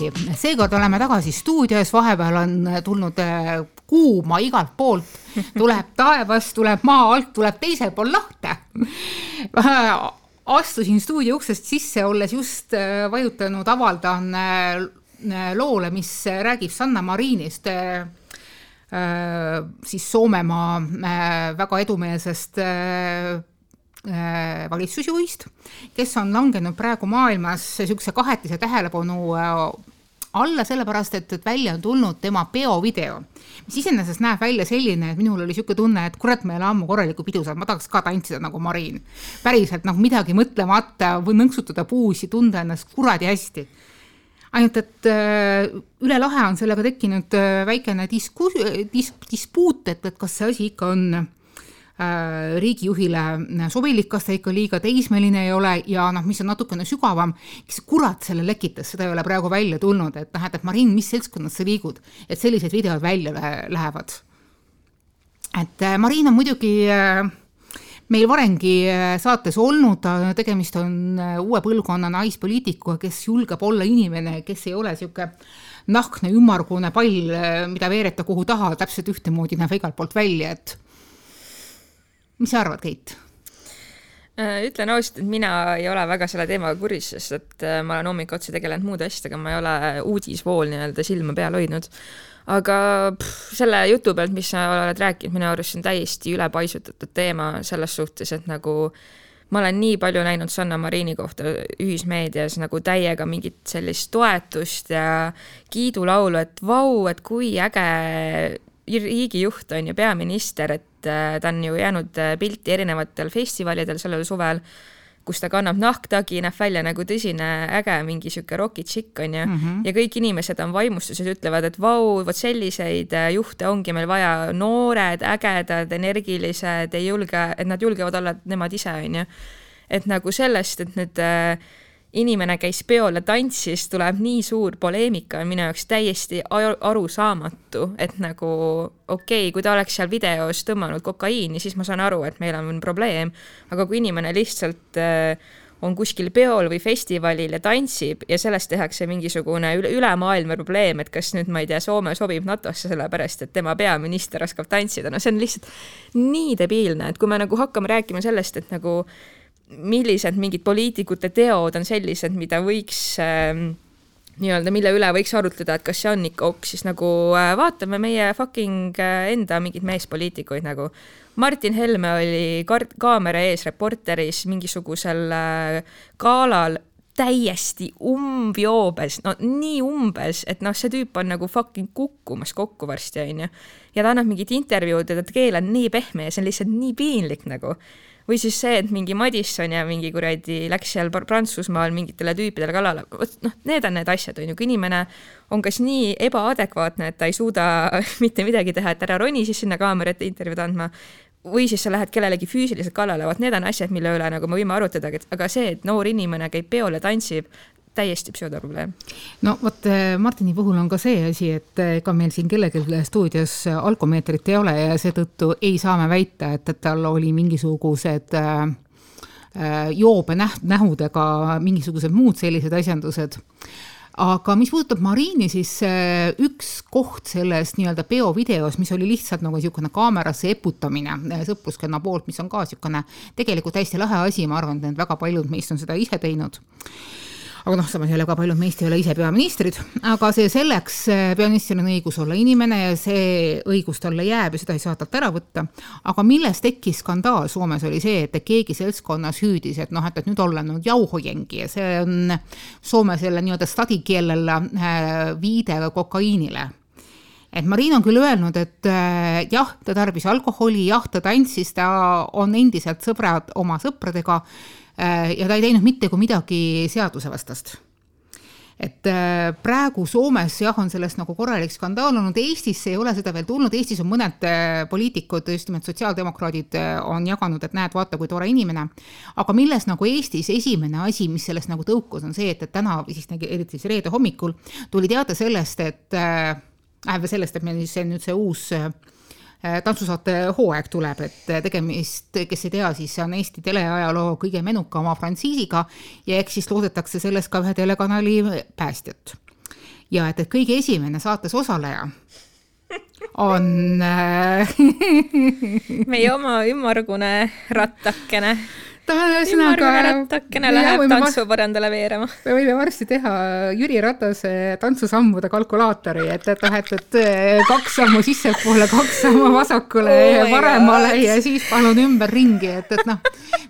niimoodi, seekord oleme tagasi stuudios, vahepeal on tulnud äh, kuuma igalt poolt, tuleb taevast, tuleb maa alt, tuleb teisel pool lahte. astusin stuudio uksest sisse, olles just äh, vajutanud avaldan loole, mis räägib Sanna Marinist siis Soomemaa väga edumeelsest Äh, valitsusjuhist, kes on langenud praegu maailmas niisuguse kahetise tähelepanu äh, alla, sellepärast et, et välja on tulnud tema peovideo, mis iseenesest näeb välja selline, et minul oli niisugune tunne, et kurat, me ei ole ammu korralikku pidu saanud, ma tahaks ka tantsida nagu Marin. päriselt nagu midagi mõtlemata või nõnksutada puusi, tunda ennast kuradi hästi. ainult, et äh, üle lahe on sellega tekkinud väikene disku-, dis-, dispuut, et, et kas see asi ikka on Äh, riigijuhile sobilik, kas ta ikka liiga teismeline ei ole ja noh, mis on natukene sügavam, kes kurat selle lekitas, seda ei ole praegu välja tulnud, et noh, et, et Marin, mis seltskonnas sa liigud, et sellised videod välja lähevad. et äh, Marin on muidugi äh, meil varemgi saates olnud, tegemist on uue põlvkonna naispoliitikuga, kes julgeb olla inimene, kes ei ole niisugune nahkne ümmargune pall, mida veereta kuhu taha, täpselt ühtemoodi näeb igalt poolt välja, et mis sa arvad, Keit? Äh, ütlen ausalt, et mina ei ole väga selle teemaga kursis, sest et äh, ma olen hommik otsa tegelenud muude asjadega, ma ei ole uudisvool nii-öelda silma peal hoidnud. aga pff, selle jutu pealt, mis sa oled rääkinud, minu arust see on täiesti ülepaisutatud teema selles suhtes, et nagu ma olen nii palju näinud Sanna Marini kohta ühismeedias nagu täiega mingit sellist toetust ja kiidulaulu, et vau, et kui äge riigijuht on ju peaminister, et äh, ta on ju jäänud äh, pilti erinevatel festivalidel sellel suvel, kus ta kannab nahktagi, näeb välja nagu tõsine äge mingi sihuke rokitšikk on ju mm, -hmm. ja kõik inimesed on vaimustuses, ütlevad, et vau, vot selliseid äh, juhte ongi meil vaja, noored, ägedad, energilised, ei julge, et nad julgevad olla nemad ise, on ju. et nagu sellest, et nüüd äh, inimene käis peol ja tantsis, tuleb nii suur poleemika, on minu jaoks täiesti arusaamatu, et nagu okei okay,, kui ta oleks seal videos tõmmanud kokaiini, siis ma saan aru, et meil on probleem, aga kui inimene lihtsalt äh, on kuskil peol või festivalil ja tantsib ja sellest tehakse mingisugune üle, ülemaailmne probleem, et kas nüüd, ma ei tea, Soome sobib NATO-sse sellepärast, et tema peaminister oskab tantsida, no see on lihtsalt nii debiilne, et kui me nagu hakkame rääkima sellest, et nagu millised mingid poliitikute teod on sellised, mida võiks äh, nii-öelda, mille üle võiks arutleda, et kas see on ikka ok, siis nagu äh, vaatame meie fucking äh, enda mingeid meespoliitikuid nagu. Martin Helme oli kar-, kaamera ees Reporteris mingisugusel äh, galal täiesti umbjoobes, no nii umbes, et noh, see tüüp on nagu fucking kukkumas kokku varsti, onju. ja ta annab mingit intervjuud ja ta keel on nii pehme ja see on lihtsalt nii piinlik nagu või siis see, et mingi Madisson ja mingi kuradi läks seal Prantsusmaal mingitele tüüpidele kallale, vot noh, need on need asjad, on ju, kui inimene on kas nii ebaadekvaatne, et ta ei suuda mitte midagi teha, et ära roni siis sinna kaamera ette intervjuud andma, või siis sa lähed kellelegi füüsiliselt kallale, vot need on asjad, mille üle nagu me võime arutada, aga see, et noor inimene käib peol ja tantsib, täiesti pseudoprobleem. no vot äh, Martini puhul on ka see asi, et äh, ega meil siin kellelgi stuudios alkomeetrit ei ole ja seetõttu ei saa me väita, et, et tal oli mingisugused äh, äh joobe näht-, nähudega mingisugused muud sellised asjandused aga mis puudutab Marini, siis üks koht selles nii-öelda peovideos, mis oli lihtsalt nagu niisugune kaamerasse eputamine sõpruskonna poolt, mis on ka niisugune tegelikult hästi lahe asi, ma arvan, et väga paljud meist on seda ise teinud aga noh, samas jälle ka paljud meist ei ole ise peaministrid, aga see selleks, peaministril on õigus olla inimene ja see õigus talle jääb ja seda ei saa talt ära võtta. aga milles tekkis skandaal Soomes, oli see, et keegi seltskonnas hüüdis, et noh, et, et nüüd ollaan nüüd jauhojengi ja see on Soome selle nii-öelda stadikeelele äh, viide kokaiinile et Marin on küll öelnud, et äh, jah, ta tarbis alkoholi, jah, ta tantsis, ta on endiselt sõbrad oma sõpradega ja ta ei teinud mitte kui midagi seadusevastast et äh, praegu Soomes jah, on sellest nagu korralik skandaal olnud, Eestisse ei ole seda veel tulnud, Eestis on mõned äh, poliitikud, just nimelt sotsiaaldemokraadid on jaganud, et näed, vaata, kui tore inimene. aga milles nagu Eestis esimene asi, mis sellest nagu tõukus, on see, et, et täna siis eriti siis reede hommikul tuli teade sellest, et äh, sellest, et meil siis see nüüd see uus äh, Äh, tantsusaate hooaeg tuleb, et äh, tegemist, kes ei tea, siis see on Eesti teleajaloo kõige menukama frantsiisiga ja eks siis loodetakse selles ka ühe telekanali päästjat. Ja et, et kõige esimene saates osaleja on äh, meie oma ümmargune rattakene ta on ühesõnaga. rattakene läheb tantsupõrandale veerema. me võime varsti teha Jüri Ratase tantsusammude kalkulaatori, et, et noh, et, et kaks sammu sissepoole, kaks sammu vasakule oh ja paremale God. ja siis palun ümberringi, et, et noh,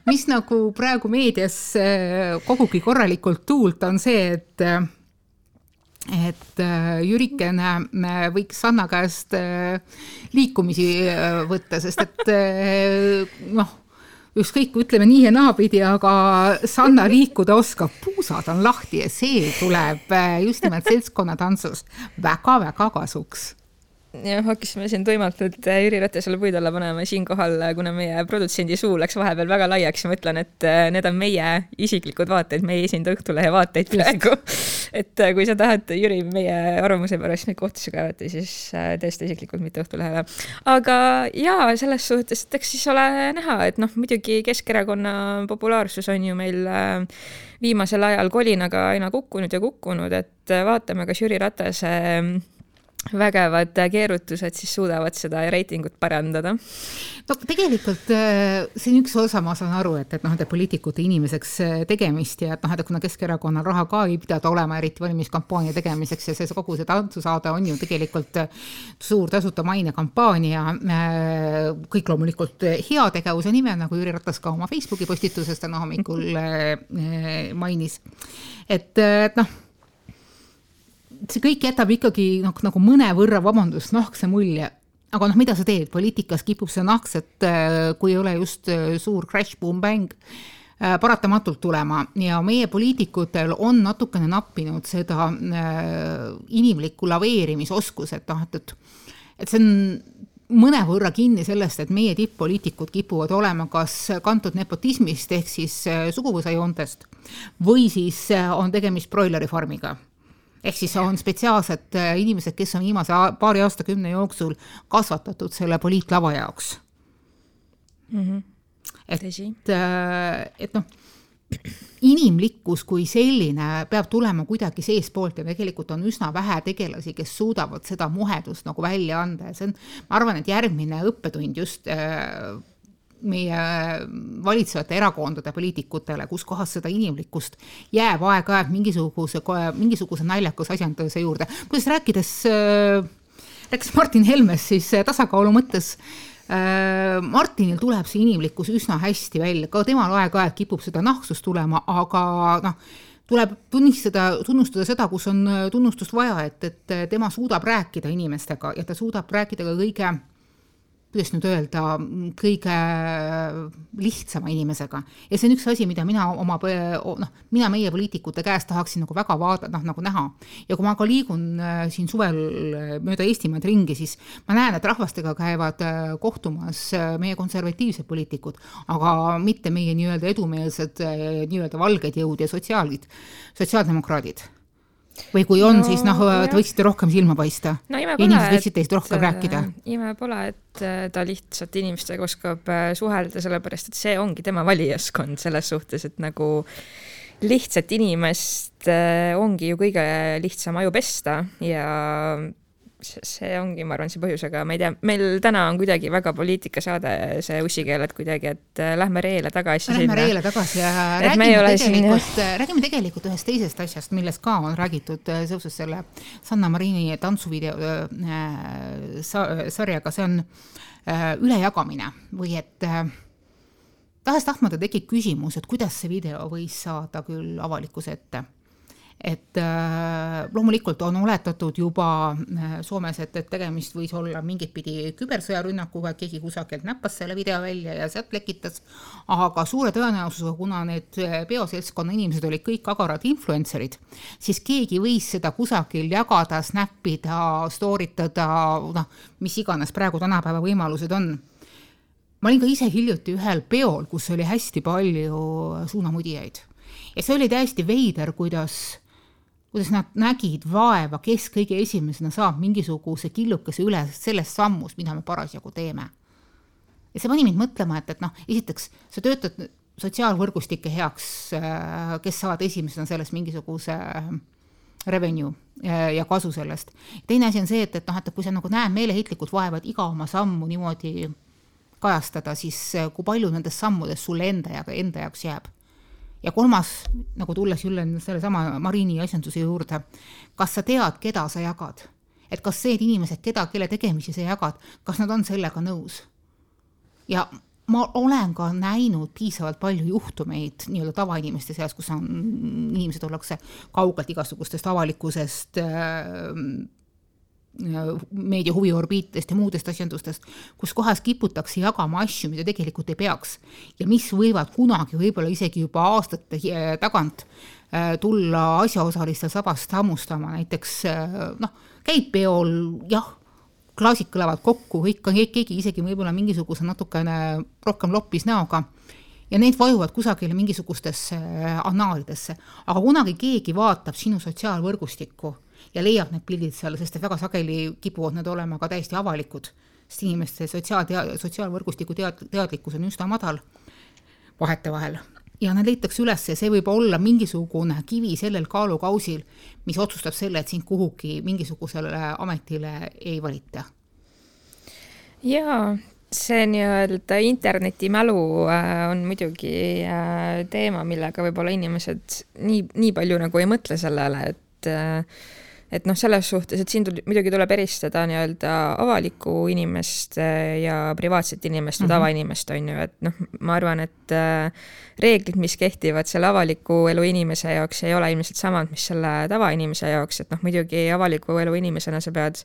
mis nagu praegu meedias kogugi korralikult tuult, on see, et et Jürikene võiks Sanna käest liikumisi võtta, sest et noh ükskõik, ütleme nii ja naapidi, aga Sanna liikuda oskab, puusad on lahti ja see tuleb äh, just nimelt seltskonnatantsus. Väga-väga kasuks jah, hakkasime siin tuimalt nüüd äh, Jüri Ratasele puid alla panema siinkohal, äh, kuna meie produtsendi suu läks vahepeal väga laiaks ja ma ütlen, et äh, need on meie isiklikud vaated, me ei esinda Õhtulehe vaateid praegu. et kui sa tahad, Jüri, meie arvamuse pärast neid kohtusse kaevata, siis täiesti isiklikult, mitte Õhtulehele. aga jaa, selles suhtes, et eks siis ole näha, et noh, muidugi Keskerakonna populaarsus on ju meil viimasel ajal kolinaga aina kukkunud ja kukkunud, et vaatame, kas Jüri Ratase vägevad keerutused siis suudavad seda reitingut parandada? no tegelikult äh, see on üks osa, ma saan aru, et, et noh, et poliitikute inimeseks äh, tegemist ja et noh, et kuna Keskerakonnal raha ka ei pidada olema eriti valimiskampaania tegemiseks ja see kogu see tantsusaade on ju tegelikult äh, suur tasuta mainekampaania, kõik loomulikult heategevuse nimel, nagu Jüri Ratas ka oma Facebooki postituses täna hommikul mainis. et noh see kõik jätab ikkagi noh, nagu mõnevõrra, vabandust, nahkse mulje. aga noh, mida sa teed, poliitikas kipub see nahks, et äh, kui ei ole just äh, suur crash, boom, bang, äh, paratamatult tulema. Ja meie poliitikutel on natukene nappinud seda inimlikku laveerimisoskust, et noh, et, et et see on mõnevõrra kinni sellest, et meie tipp-poliitikud kipuvad olema kas kantud nepotismist ehk siis suguvõsajoontest või siis on tegemist broileri farmiga ehk siis on spetsiaalsed äh, inimesed, kes on viimase paari aastakümne jooksul kasvatatud selle poliitlava jaoks mm. -hmm. et, äh, et noh, inimlikkus kui selline peab tulema kuidagi seestpoolt ja tegelikult on üsna vähe tegelasi, kes suudavad seda muhedust nagu välja anda ja see on, ma arvan, et järgmine õppetund just äh, meie valitsevate erakondade poliitikutele, kus kohas seda inimlikkust jääb aeg-ajalt mingisuguse, mingisuguse naljakuse asjanduse juurde. kuidas rääkides äh,, rääkides Martin Helmest, siis äh, tasakaalu mõttes äh, Martinil tuleb see inimlikkus üsna hästi välja, ka temal aeg-ajalt kipub seda nahksust tulema, aga noh, tuleb tunnistada, tunnustada seda, kus on tunnustust vaja, et, et tema suudab rääkida inimestega ja ta suudab rääkida ka kõige kuidas nüüd öelda, kõige lihtsama inimesega. ja see on üks asi, mida mina oma, noh, mina meie poliitikute käest tahaksin nagu väga vaadata, noh nagu näha. ja kui ma ka liigun äh, siin suvel äh, mööda Eestimaad ringi, siis ma näen, et rahvastega käivad äh, kohtumas meie konservatiivsed poliitikud, aga mitte meie nii-öelda edumeelsed nii-öelda valged jõud ja sotsiaalid, sotsiaaldemokraadid või kui on no,, siis noh, te võiksite rohkem silma paista no,. inimesed võiksid teist rohkem äh, rääkida. ime pole, et äh, ta lihtsalt inimestega oskab äh, suhelda, sellepärast et see ongi tema valijaskond selles suhtes, et nagu lihtsat inimest ongi ju kõige lihtsam aju pesta ja see ongi, ma arvan, see põhjus, aga ma ei tea, meil täna on kuidagi väga poliitikasaade, see ussikeeled kuidagi, et äh, lähme reele tagasi. Lähme reele tagasi ja räägime tegelikult, äh, räägime tegelikult ühest teisest asjast, millest ka on räägitud äh, seoses selle Sanna Marini tantsuvideo äh, sa, sarjaga, see on äh, ülejagamine või et äh, tahes-tahtmata tekib küsimus, et kuidas see video võis saada küll avalikkuse ette et äh, loomulikult on oletatud juba äh, Soomes, et, et tegemist võis olla mingit pidi kübersõjarünnakuga, et keegi kusagilt näppas selle video välja ja sealt lekitas, aga suure tõenäosusega, kuna need äh, peoseltskonna inimesed olid kõik agarad influencer'id, siis keegi võis seda kusagil jagada, snap ida, story tada, noh, mis iganes praegu tänapäeva võimalused on. Ma olin ka ise hiljuti ühel peol, kus oli hästi palju suunamudijaid ja see oli täiesti veider, kuidas kuidas nad nägid vaeva, kes kõige esimesena saab mingisuguse killukese üle sellest sammust, mida me parasjagu teeme. ja see pani mind mõtlema, et, et noh, esiteks sa töötad sotsiaalvõrgustike heaks, äh, kes saavad esimesena sellest mingisuguse revenue ja kasu sellest. teine asi on see, et, et noh, et kui sa nagu näed meeleheitlikult vaeva, et iga oma sammu niimoodi kajastada, siis kui palju nendest sammudest sulle enda ja enda jaoks jääb. Ja kolmas, nagu tulles jälle sellesama Marini asjanduse juurde, kas sa tead, keda sa jagad? et kas need inimesed, keda, kelle tegemisi sa jagad, kas nad on sellega nõus? ja ma olen ka näinud piisavalt palju juhtumeid nii-öelda tavainimeste seas, kus on, inimesed ollakse kaugelt igasugustest avalikkusest äh, meedia huviorbiitidest ja muudest asjandustest, kus kohas kiputakse jagama asju, mida tegelikult ei peaks. Ja mis võivad kunagi, võib-olla isegi juba aastate äh, tagant äh, tulla asjaosalistel sabast hammustama, näiteks äh, noh, käid peol, jah klaasid kõlavad kokku, kõik on, keegi isegi võib-olla mingisuguse natukene rohkem loppis näoga. Ja need vajuvad kusagile mingisugustesse äh, annaalidesse, aga kunagi keegi vaatab sinu sotsiaalvõrgustikku ja leiab need pildid seal, sest et väga sageli kipuvad need olema ka täiesti avalikud, sest inimeste sotsiaaltea-, sotsiaalvõrgustiku tead-, teadlikkus on üsna madal vahetevahel ja need leitakse üles ja see võib olla mingisugune kivi sellel kaalukausil, mis otsustab selle, et sind kuhugi mingisugusele ametile ei valita. jaa, see nii-öelda internetimälu äh, on muidugi äh, teema, millega võib-olla inimesed nii, nii palju nagu ei mõtle sellele, et äh, et noh, selles suhtes, et siin tuli, muidugi tuleb eristada nii-öelda avalikku inimest ja privaatset inimest või mm -hmm. tavainimest, on ju, et noh, ma arvan, et äh, reeglid, mis kehtivad selle avaliku elu inimese jaoks, ei ole ilmselt samad, mis selle tavainimese jaoks, et noh, muidugi avaliku elu inimesena sa pead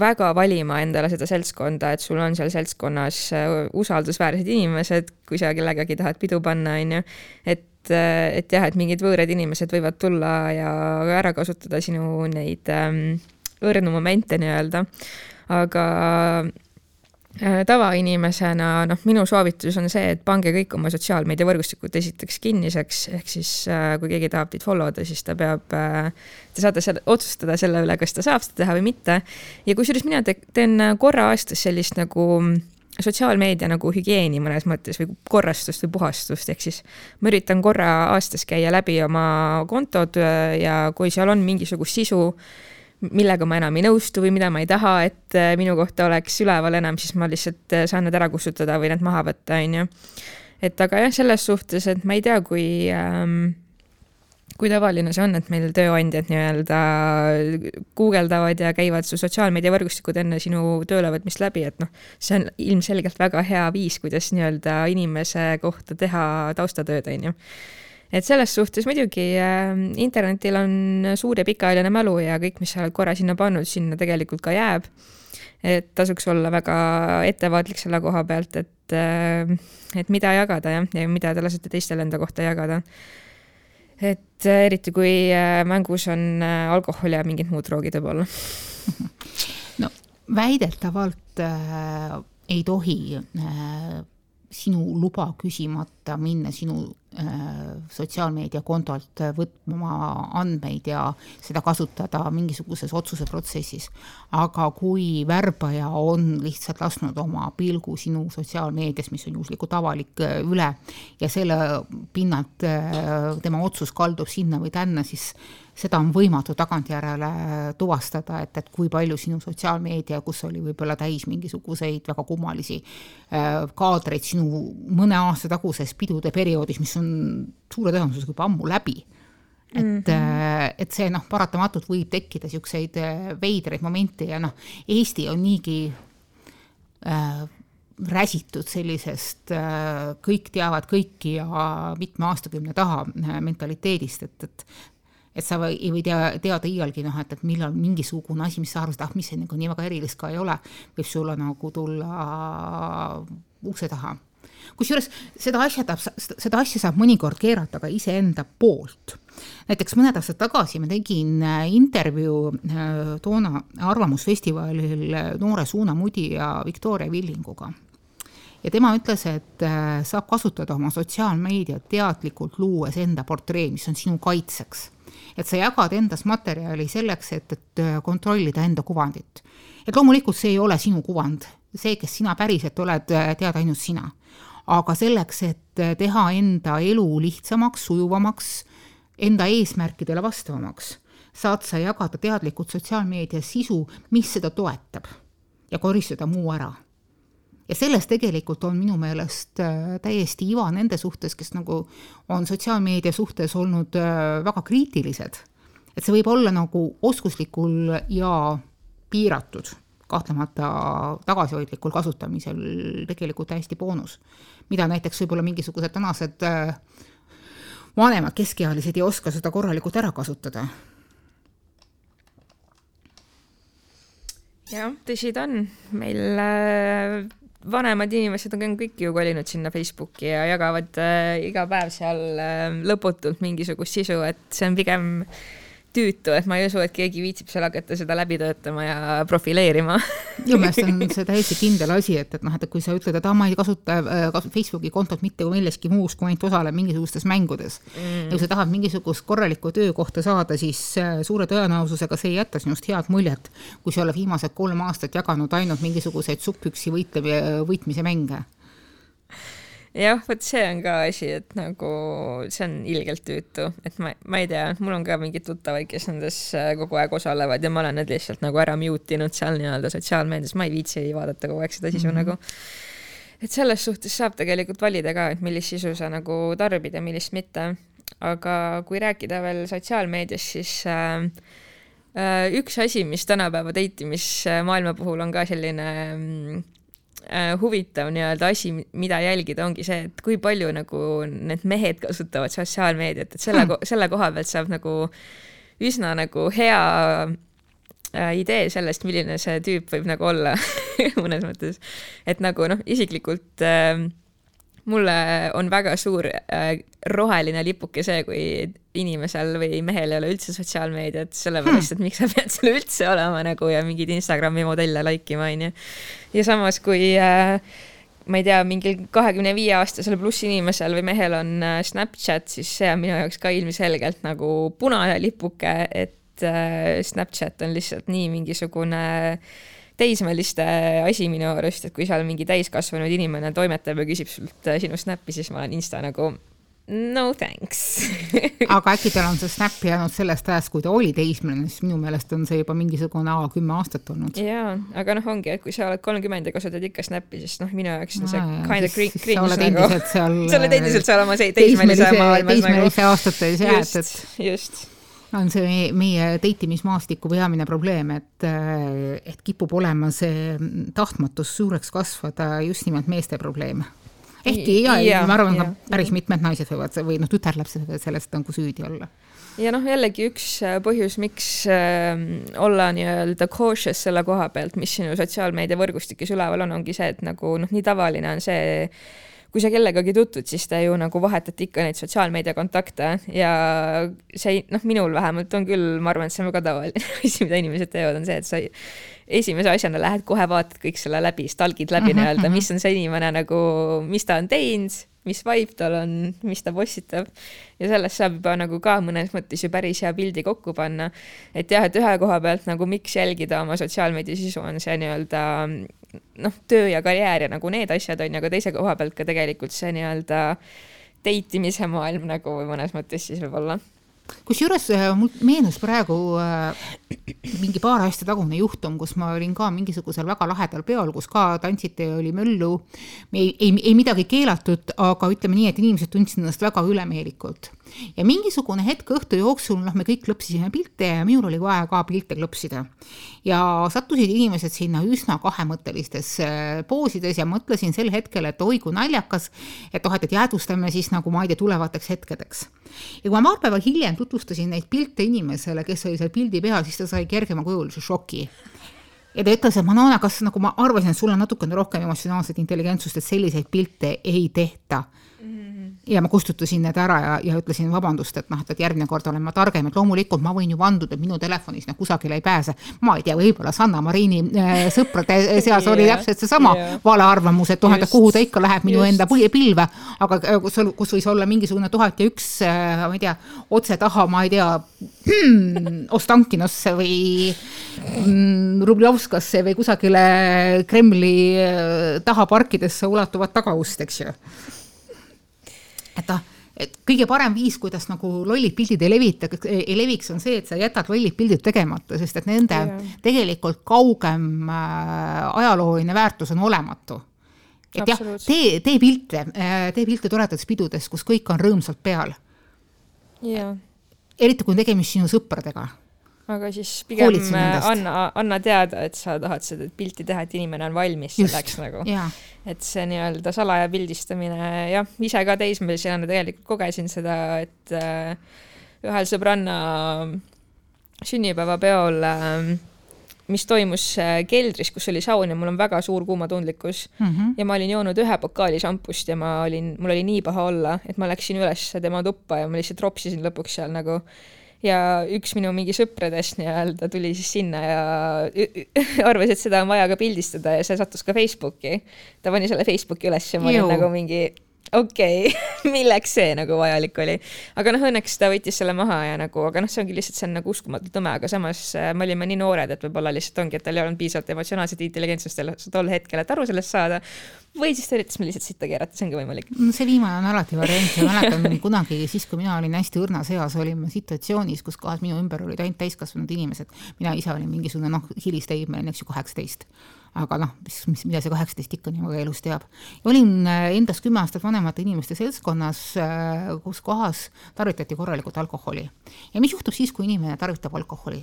väga valima endale seda seltskonda, et sul on seal seltskonnas äh, usaldusväärsed inimesed, kui sa kellegagi tahad pidu panna, on ju, et et, et jah, et mingid võõrad inimesed võivad tulla ja ära kasutada sinu neid ähm, õrnu momente nii-öelda, aga äh, tavainimesena noh, minu soovitus on see, et pange kõik oma sotsiaalmeediavõrgustikud esiteks kinniseks, ehk siis äh, kui keegi tahab teid follow da, siis ta peab äh,, te saate selle, otsustada selle üle, kas ta saab seda teha või mitte. ja kusjuures mina te, teen korra aastas sellist nagu äh, sotsiaalmeedia nagu hügieeni mõnes mõttes või korrastust või puhastust, ehk siis ma üritan korra aastas käia läbi oma kontod äh, ja kui seal on mingisugust sisu, millega ma enam ei nõustu või mida ma ei taha, et äh, minu kohta oleks üleval enam, siis ma lihtsalt äh, saan need ära kustutada või need maha võtta, on ju. et aga jah, selles suhtes, et ma ei tea, kui ähm, kui tavaline see on, et meil tööandjad nii-öelda guugeldavad ja käivad su sotsiaalmeediavõrgustikud enne sinu töölevõtmist läbi, et noh, see on ilmselgelt väga hea viis, kuidas nii-öelda inimese kohta teha taustatööd, on ju et selles suhtes muidugi äh, internetil on suur ja pikaajaline mälu ja kõik, mis sa oled korra sinna pannud, sinna tegelikult ka jääb. et tasuks olla väga ettevaatlik selle koha pealt, et äh,, et mida jagada jah, ja mida te lasete teistel enda kohta jagada et äh, eriti kui äh, mängus on äh, alkohol ja mingid muud droogid võib-olla. No väidetavalt äh, ei tohi äh, sinu luba küsimata minna sinu sotsiaalmeediakontolt võtma andmeid ja seda kasutada mingisuguses otsuseprotsessis. aga kui värbaja on lihtsalt lasknud oma pilgu sinu sotsiaalmeedias, mis on juhuslikult avalik, äh, üle ja selle pinnalt äh, tema otsus kaldub sinna või tänna, siis seda on võimatu tagantjärele tuvastada, et, et kui palju sinu sotsiaalmeedia, kus oli võib-olla täis mingisuguseid väga kummalisi äh, kaadreid sinu mõne aasta taguses pidude perioodis, mis on suure tõenäosusega juba ammu läbi et mm, -hmm. et see noh, paratamatult võib tekkida niisuguseid äh, veidraid momente ja noh, Eesti on niigi äh, räsitud sellisest kõik teavad kõiki ja mitme aastakümne taha mentaliteedist, et, et et sa või, ei või tea, teada iialgi noh, et, et millal mingisugune asi, mis sa arvasid, ah, mis see nagu nii väga erilist ka ei ole, võib sulle nagu tulla ukse taha. kusjuures seda asja tahab, seda asja saab mõnikord keerata ka iseenda poolt. näiteks mõned aastad tagasi ma tegin äh, intervjuu äh, toona Arvamusfestivalil äh, noore Suuna Mudi ja Victoria Villinguga ja tema ütles, et saab kasutada oma sotsiaalmeediat teadlikult, luues enda portree, mis on sinu kaitseks et sa jagad endas materjali selleks, et, et äh, kontrollida enda kuvandit. et loomulikult see ei ole sinu kuvand, see, kes sina päriselt oled, äh, tead ainult sina. aga selleks, et äh, teha enda elu lihtsamaks, sujuvamaks, enda eesmärkidele vastavamaks, saad sa jagada teadlikult sotsiaalmeedias sisu, mis seda toetab ja koristada muu ära. Ja selles tegelikult on minu meelest äh, täiesti iva nende suhtes, kes nagu on sotsiaalmeedia suhtes olnud äh, väga kriitilised. et see võib olla nagu oskuslikul ja piiratud, kahtlemata tagasihoidlikul kasutamisel tegelikult täiesti boonus. mida näiteks võib-olla mingisugused tänased äh, vanemad keskealised ei oska seda korralikult ära kasutada jah, tõsi ta on, meil äh, vanemad inimesed on kõik ju kolinud sinna Facebooki ja jagavad äh, iga päev seal äh, lõputult mingisugust sisu, et see on pigem äh, tüütu, et ma ei usu, et keegi viitsib seal hakata seda läbi töötama ja profileerima. Minu meelest on see täiesti kindel asi, et, et noh, et kui sa ütled, et aa, ma ei kasuta äh, Facebooki kontot mitte milleski muus, kui ainult osalen mingisugustes mängudes. Mm.. ja kui sa tahad mingisugust korralikku töökohta saada, siis äh, suure tõenäosusega see ei jäta sinust head muljet, kui sa oled viimased kolm aastat jaganud ainult mingisuguseid suppüksi võitlemise, võitmise mänge jah, vot see on ka asi, et nagu see on ilgelt tüütu, et ma, ma ei tea, mul on ka mingeid tuttavaid, kes nendes äh, kogu aeg osalevad ja ma olen need lihtsalt nagu ära mute inud seal nii-öelda sotsiaalmeedias, ma ei viitsi vaadata kogu aeg seda sisu mm -hmm. nagu. et selles suhtes saab tegelikult valida ka, et millist sisu sa nagu tarbid ja millist mitte. aga kui rääkida veel sotsiaalmeediast, siis äh, äh, üks asi, mis tänapäeva deitimismaailma puhul on ka selline mm, huvitav nii-öelda asi, mida jälgida, ongi see, et kui palju nagu need mehed kasutavad sotsiaalmeediat, et selle hmm., selle koha pealt saab nagu üsna nagu hea äh, idee sellest, milline see tüüp võib nagu olla mõnes mõttes. et nagu noh, isiklikult äh, mulle on väga suur äh, roheline lipuke see, kui inimesel või mehel ei ole üldse sotsiaalmeediat, sellepärast et miks sa pead seal üldse olema nagu ja mingeid Instagrami modelle like ima, onju. ja samas, kui äh, ma ei tea, mingil kahekümne viie aastasel pluss inimesel või mehel on äh, Snapchat, siis see on minu jaoks ka ilmselgelt nagu punane lipuke, et Snapchat on lihtsalt nii mingisugune äh, teismeliste asi minu arust, et kui seal mingi täiskasvanud inimene toimetab ja küsib sult äh, sinu snappi, siis ma olen insta nagu no thanks aga äkki tal on see snap jäänud sellest ajast, kui ta oli teismeline, siis minu meelest on see juba mingisugune A kümme aastat olnud. jaa, aga noh, ongi, et kui sa oled kolmkümmend ja kasutad ikka snappi, siis noh, minu jaoks on see kind of cringe nagu. sa oled endiselt seal. sa oled endiselt seal oma teismelise maailmas nagu. teismelise aastates jääd, et. just on see meie teitimismaastiku peamine probleem, et, et kipub olema see tahtmatus suureks kasvada just nimelt meeste probleem. ehkki ja, ja, ma arvan, ka päris mitmed naised võivad või noh, tütarlapsed võivad sellest nagu süüdi olla ja noh, jällegi üks äh, põhjus, miks äh, olla nii-öelda cautious selle koha pealt, mis sinu sotsiaalmeediavõrgustikes üleval on, ongi see, et nagu noh, nii tavaline on see kui sa kellegagi tutvud, siis te ju nagu vahetate ikka neid sotsiaalmeedia kontakte ja see noh, minul vähemalt on küll, ma arvan, et see on väga tavaline asi, mida inimesed teevad, on see, et sa esimese asjana lähed kohe vaatad kõik selle läbi, stalgid läbi mhm, nii-öelda, mhm. mis on see inimene nagu, mis ta on teinud mis vibe tal on, mis ta postitab ja sellest saab juba nagu ka mõnes mõttes ju päris hea pildi kokku panna. et jah, et ühe koha pealt nagu miks jälgida oma sotsiaalmeedia sisu on see nii-öelda noh, töö ja karjäär ja nagu need asjad on ju, aga teise koha pealt ka tegelikult see nii-öelda date imise maailm nagu mõnes mõttes siis võib-olla kusjuures äh, mul meenus praegu äh, mingi paar aastat tagune juhtum, kus ma olin ka mingisugusel väga lahedal peol, kus ka tantsiti ja oli möllu. ei, ei, ei midagi keelatud, aga ütleme nii, et inimesed tundsid ennast väga ülemeelikult ja mingisugune hetk õhtu jooksul, noh, me kõik klõpsisime pilte ja minul oli vaja ka pilte klõpsida. ja sattusid inimesed sinna üsna kahemõttelistes äh, poosides ja mõtlesin sel hetkel, et oi kui naljakas, et noh, et, et jäädvustame siis nagu ma ei tea, tulevateks hetkedeks. ja kui ma paar päeva hiljem tutvustasin neid pilte inimesele, kes oli seal pildi peal, siis ta sai kergemakujulise šoki ja ta ütles, et Manona, kas nagu ma arvasin, et sul on natukene rohkem emotsionaalset intelligentsust, et selliseid pilte ei tehta ja ma kustutasin need ära ja, ja ütlesin vabandust, et noh, et, järgmine kord olen ma targem, et loomulikult ma võin ju vanduda, et minu telefonis noh, kusagile ei pääse. ma ei tea, võib-olla Sanna Marini äh, sõprade seas yeah, oli täpselt seesama yeah. valearvamus, et noh, et kuhu ta ikka läheb minu just. enda pilve, aga äh, kus, kus võis olla mingisugune tuhat ja üks äh,, ma ei tea, otse taha, ma ei tea hmm,, Ostankinosse või mm, Rubljovskasse või kusagile Kremli äh, taha parkidesse ulatuvat tagaust, eks ju et noh, et kõige parem viis, kuidas nagu lollid pildid ei levita, ei leviks, on see, et sa jätad lollid pildid tegemata, sest et nende yeah. tegelikult kaugem äh, ajalooline väärtus on olematu. et jah, tee, tee pilte, äh, tee pilte toredates pidudes, kus kõik on rõõmsalt peal eriti, kui on tegemist sinu sõpradega aga siis pigem anna, anna teada, et sa tahad seda pilti teha, et inimene on valmis selleks Just, nagu. et see nii-öelda salaja pildistamine, jah, ise ka teismelisena tegelikult kogesin seda, et äh, ühel sõbranna sünnipäevapeol äh, mis toimus äh, keldris, kus oli saun ja mul on väga suur kuumatundlikkus mm -hmm. ja ma olin joonud ühe pokaali šampust ja ma olin, mul oli nii paha olla, et ma läksin üles tema tuppa ja ma lihtsalt ropsisin lõpuks seal nagu ja üks minu mingi sõpradest nii-öelda tuli siis sinna ja arvas, et seda on vaja ka pildistada ja see sattus ka Facebooki. ta pani selle Facebooki üles ja ma olin nagu mingi okei okay. milleks see nagu vajalik oli. aga noh, õnneks ta võttis selle maha ja nagu, aga noh, see ongi lihtsalt, see on nagu uskumatult nõme, aga samas äh, me olime nii noored, et võib-olla lihtsalt ongi, et tal ei olnud piisavalt emotsionaalset intelligentsust tol hetkel, et aru sellest saada. Või siis ta üritas meil lihtsalt sitta keerata, see ongi võimalik. see viimane on alati variant ja mäletan kunagi siis, kui mina olin hästi õrnas eas, olime situatsioonis, kus kohas minu ümber olid ainult täiskasvanud inimesed. mina ise olin mingisugune noh, hilisteismeline, eks ju, kaheksateist aga noh, mis, mis, mida see kaheksateist ikka niimoodi elus teab. olin äh, endast kümme aastat vanemate inimeste seltskonnas, äh, kus kohas tarvitati korralikult alkoholi. ja mis juhtub siis, kui inimene tarvitab alkoholi?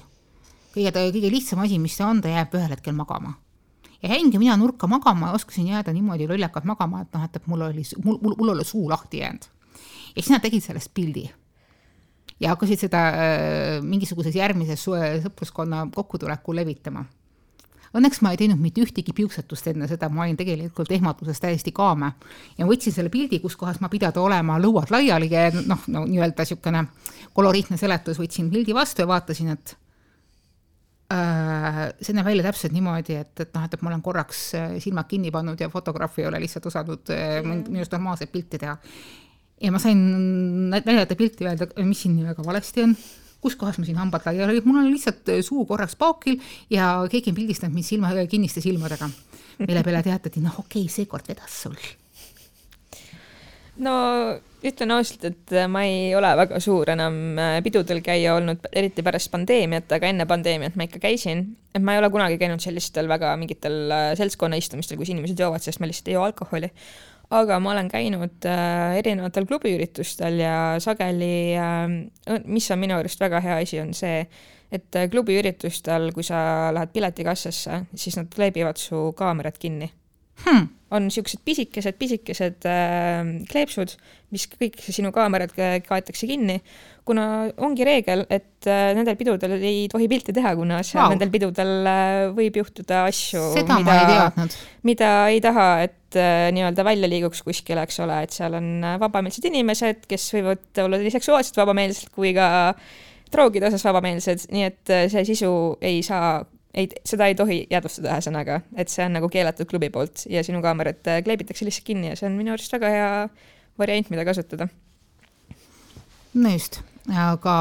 kõige, kõige lihtsam asi, mis see on, ta jääb ühel hetkel magama ja jäingi mina nurka magama oskasin jääda niimoodi lollakalt magama, et noh, et, et mul oli, mul, mul, mul oli suu lahti jäänud. ja siis nad tegid sellest pildi. ja hakkasid seda äh, mingisuguses järgmises sõpruskonna kokkutulekul levitama Õnneks ma ei teinud mitte ühtegi piuksatust enne seda, ma olin tegelikult ehmatuses täiesti kaame ja võtsin selle pildi, kus kohas ma pidada olema lõuad laiali ja noh, no nii-öelda niisugune koloriitne seletus, võtsin pildi vastu ja vaatasin, et see näeb välja täpselt niimoodi, et, et noh, et, et ma olen korraks äh, silmad kinni pannud ja fotograaf ei ole lihtsalt osanud äh, minust normaalset pilti teha. ja ma sain näidata pilti, öelda, mis siin nii väga valesti on kus kohas ma siin hambad laiali mul oli lihtsalt äh, suu korraks paokil ja keegi on pildistanud mind silma, kinniste silmadega. mille peale teatati, noh, okei okay,, seekord vedas sul. No ütlen ausalt, et äh, ma ei ole väga suur enam äh, pidudel käia olnud, eriti pärast pandeemiat, aga enne pandeemiat ma ikka käisin. et ma ei ole kunagi käinud sellistel väga mingitel seltskonnaistumistel, kus inimesed joovad, sest ma lihtsalt ei joo alkoholi aga ma olen käinud äh, erinevatel klubiüritustel ja sageli äh,, mis on minu arust väga hea asi, on see, et äh, klubiüritustel, kui sa lähed piletikassasse, siis nad kleebivad su kaamerad kinni hmm on niisugused pisikesed, pisikesed äh, kleepsud, mis kõik sinu kaamerad kaetakse kinni, kuna ongi reegel, et äh, nendel pidudel ei tohi pilti teha, kuna seal wow. nendel pidudel äh, võib juhtuda asju, mida, mida ei taha, et äh, nii-öelda välja liiguks kuskile, eks ole, et seal on äh, vabameelsed inimesed, kes võivad olla nii seksuaalselt vabameelsed kui ka droogide osas vabameelsed, nii et äh, see sisu ei saa ei, seda ei tohi jäädvustada ühesõnaga, et see on nagu keelatud klubi poolt ja sinu kaamerad äh, kleebitakse lihtsalt kinni ja see on minu arust väga hea variant, mida kasutada. no just, aga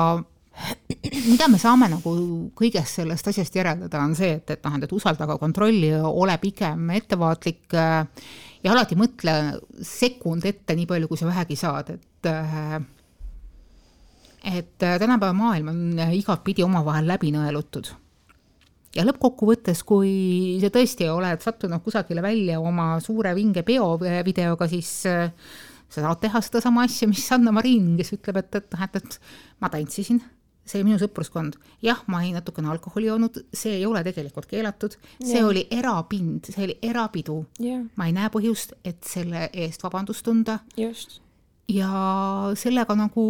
mida me saame nagu kõigest sellest asjast järeldada, on see, et, et noh, et usaldage kontrolli, ole pigem ettevaatlik äh, ja alati mõtle sekund ette, nii palju, kui sa vähegi saad, et äh, et tänapäeva maailm on igatpidi omavahel läbi nõelutud ja lõppkokkuvõttes, kui sa tõesti oled sattunud kusagile välja oma suure vinge peovideoga, siis äh, sa saad teha sedasama asja, mis Sanna Marin, kes ütleb, et, et noh, et, et ma tantsisin, see oli minu sõpruskond. jah, ma olin natukene alkoholi joonud, see ei ole tegelikult keelatud, see yeah. oli erapind, see oli erapidu yeah.. ma ei näe põhjust, et selle eest vabandust tunda. just ja sellega nagu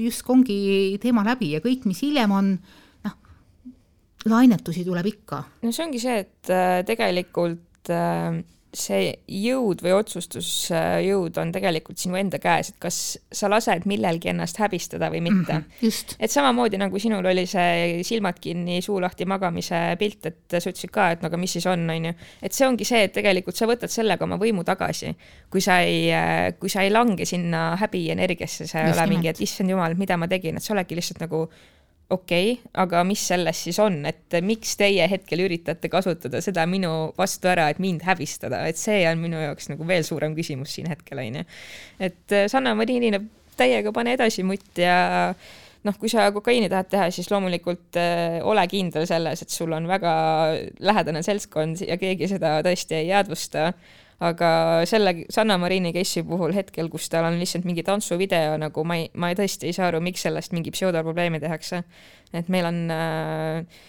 justkui ongi teema läbi ja kõik, mis hiljem on, lainetusi tuleb ikka. no see ongi see, et äh, tegelikult äh, see jõud või otsustusjõud on tegelikult sinu enda käes, et kas sa lased millelgi ennast häbistada või mitte mm. -hmm, et samamoodi nagu sinul oli see silmad kinni, suu lahti magamise pilt, et sa ütlesid ka, et no aga mis siis on, on ju. et see ongi see, et tegelikult sa võtad sellega oma võimu tagasi. kui sa ei, äh, kui sa ei lange sinna häbienergiasse, sa ei ole mingi, et issand jumal, mida ma tegin, et sa oledki lihtsalt nagu okei okay,, aga mis selles siis on, et miks teie hetkel üritate kasutada seda minu vastu ära, et mind häbistada, et see on minu jaoks nagu veel suurem küsimus siin hetkel, on ju. et äh, Sanna Marinile täiega pane edasi mutt ja noh, kui sa kokaiini tahad teha, siis loomulikult äh, ole kindel selles, et sul on väga lähedane seltskond ja keegi seda tõesti ei jäädvusta. Aga selle Sanna Marini case'i puhul hetkel, kus tal on lihtsalt mingi tantsuvideo, nagu ma ei, ma ei tõesti ei saa aru, miks sellest mingi pseudoprobleemi tehakse. et meil on äh,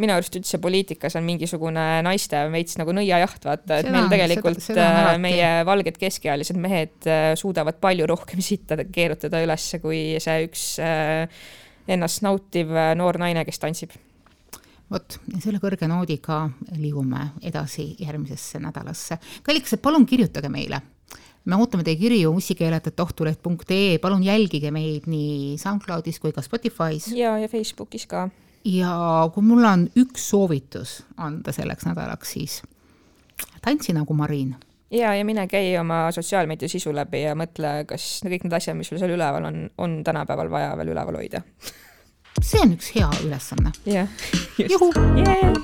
minu arust üldse poliitikas on mingisugune naiste veits nagu nõiajaht, vaata, et seda, meil tegelikult seda, seda äh, meie valged keskealised mehed äh, suudavad palju rohkem sitta keerutada üles kui see üks äh, ennast nautiv noor naine, kes tantsib. Vot, selle kõrge noodiga liigume edasi järgmisesse nädalasse. kallikesed, palun kirjutage meile me ootame teie kirju mussikeeled.ohtuleht.ee, palun jälgige meid nii SoundCloudis kui ka Spotify's. ja, ja Facebookis ka ja kui mul on üks soovitus anda selleks nädalaks, siis tantsi nagu Marin. ja, ja mine käi oma sotsiaalmeedia sisu läbi ja mõtle, kas kõik need asjad, mis sul seal üleval on, on tänapäeval vaja veel üleval hoida see on üks hea ülesanne. jah, just. Yeah.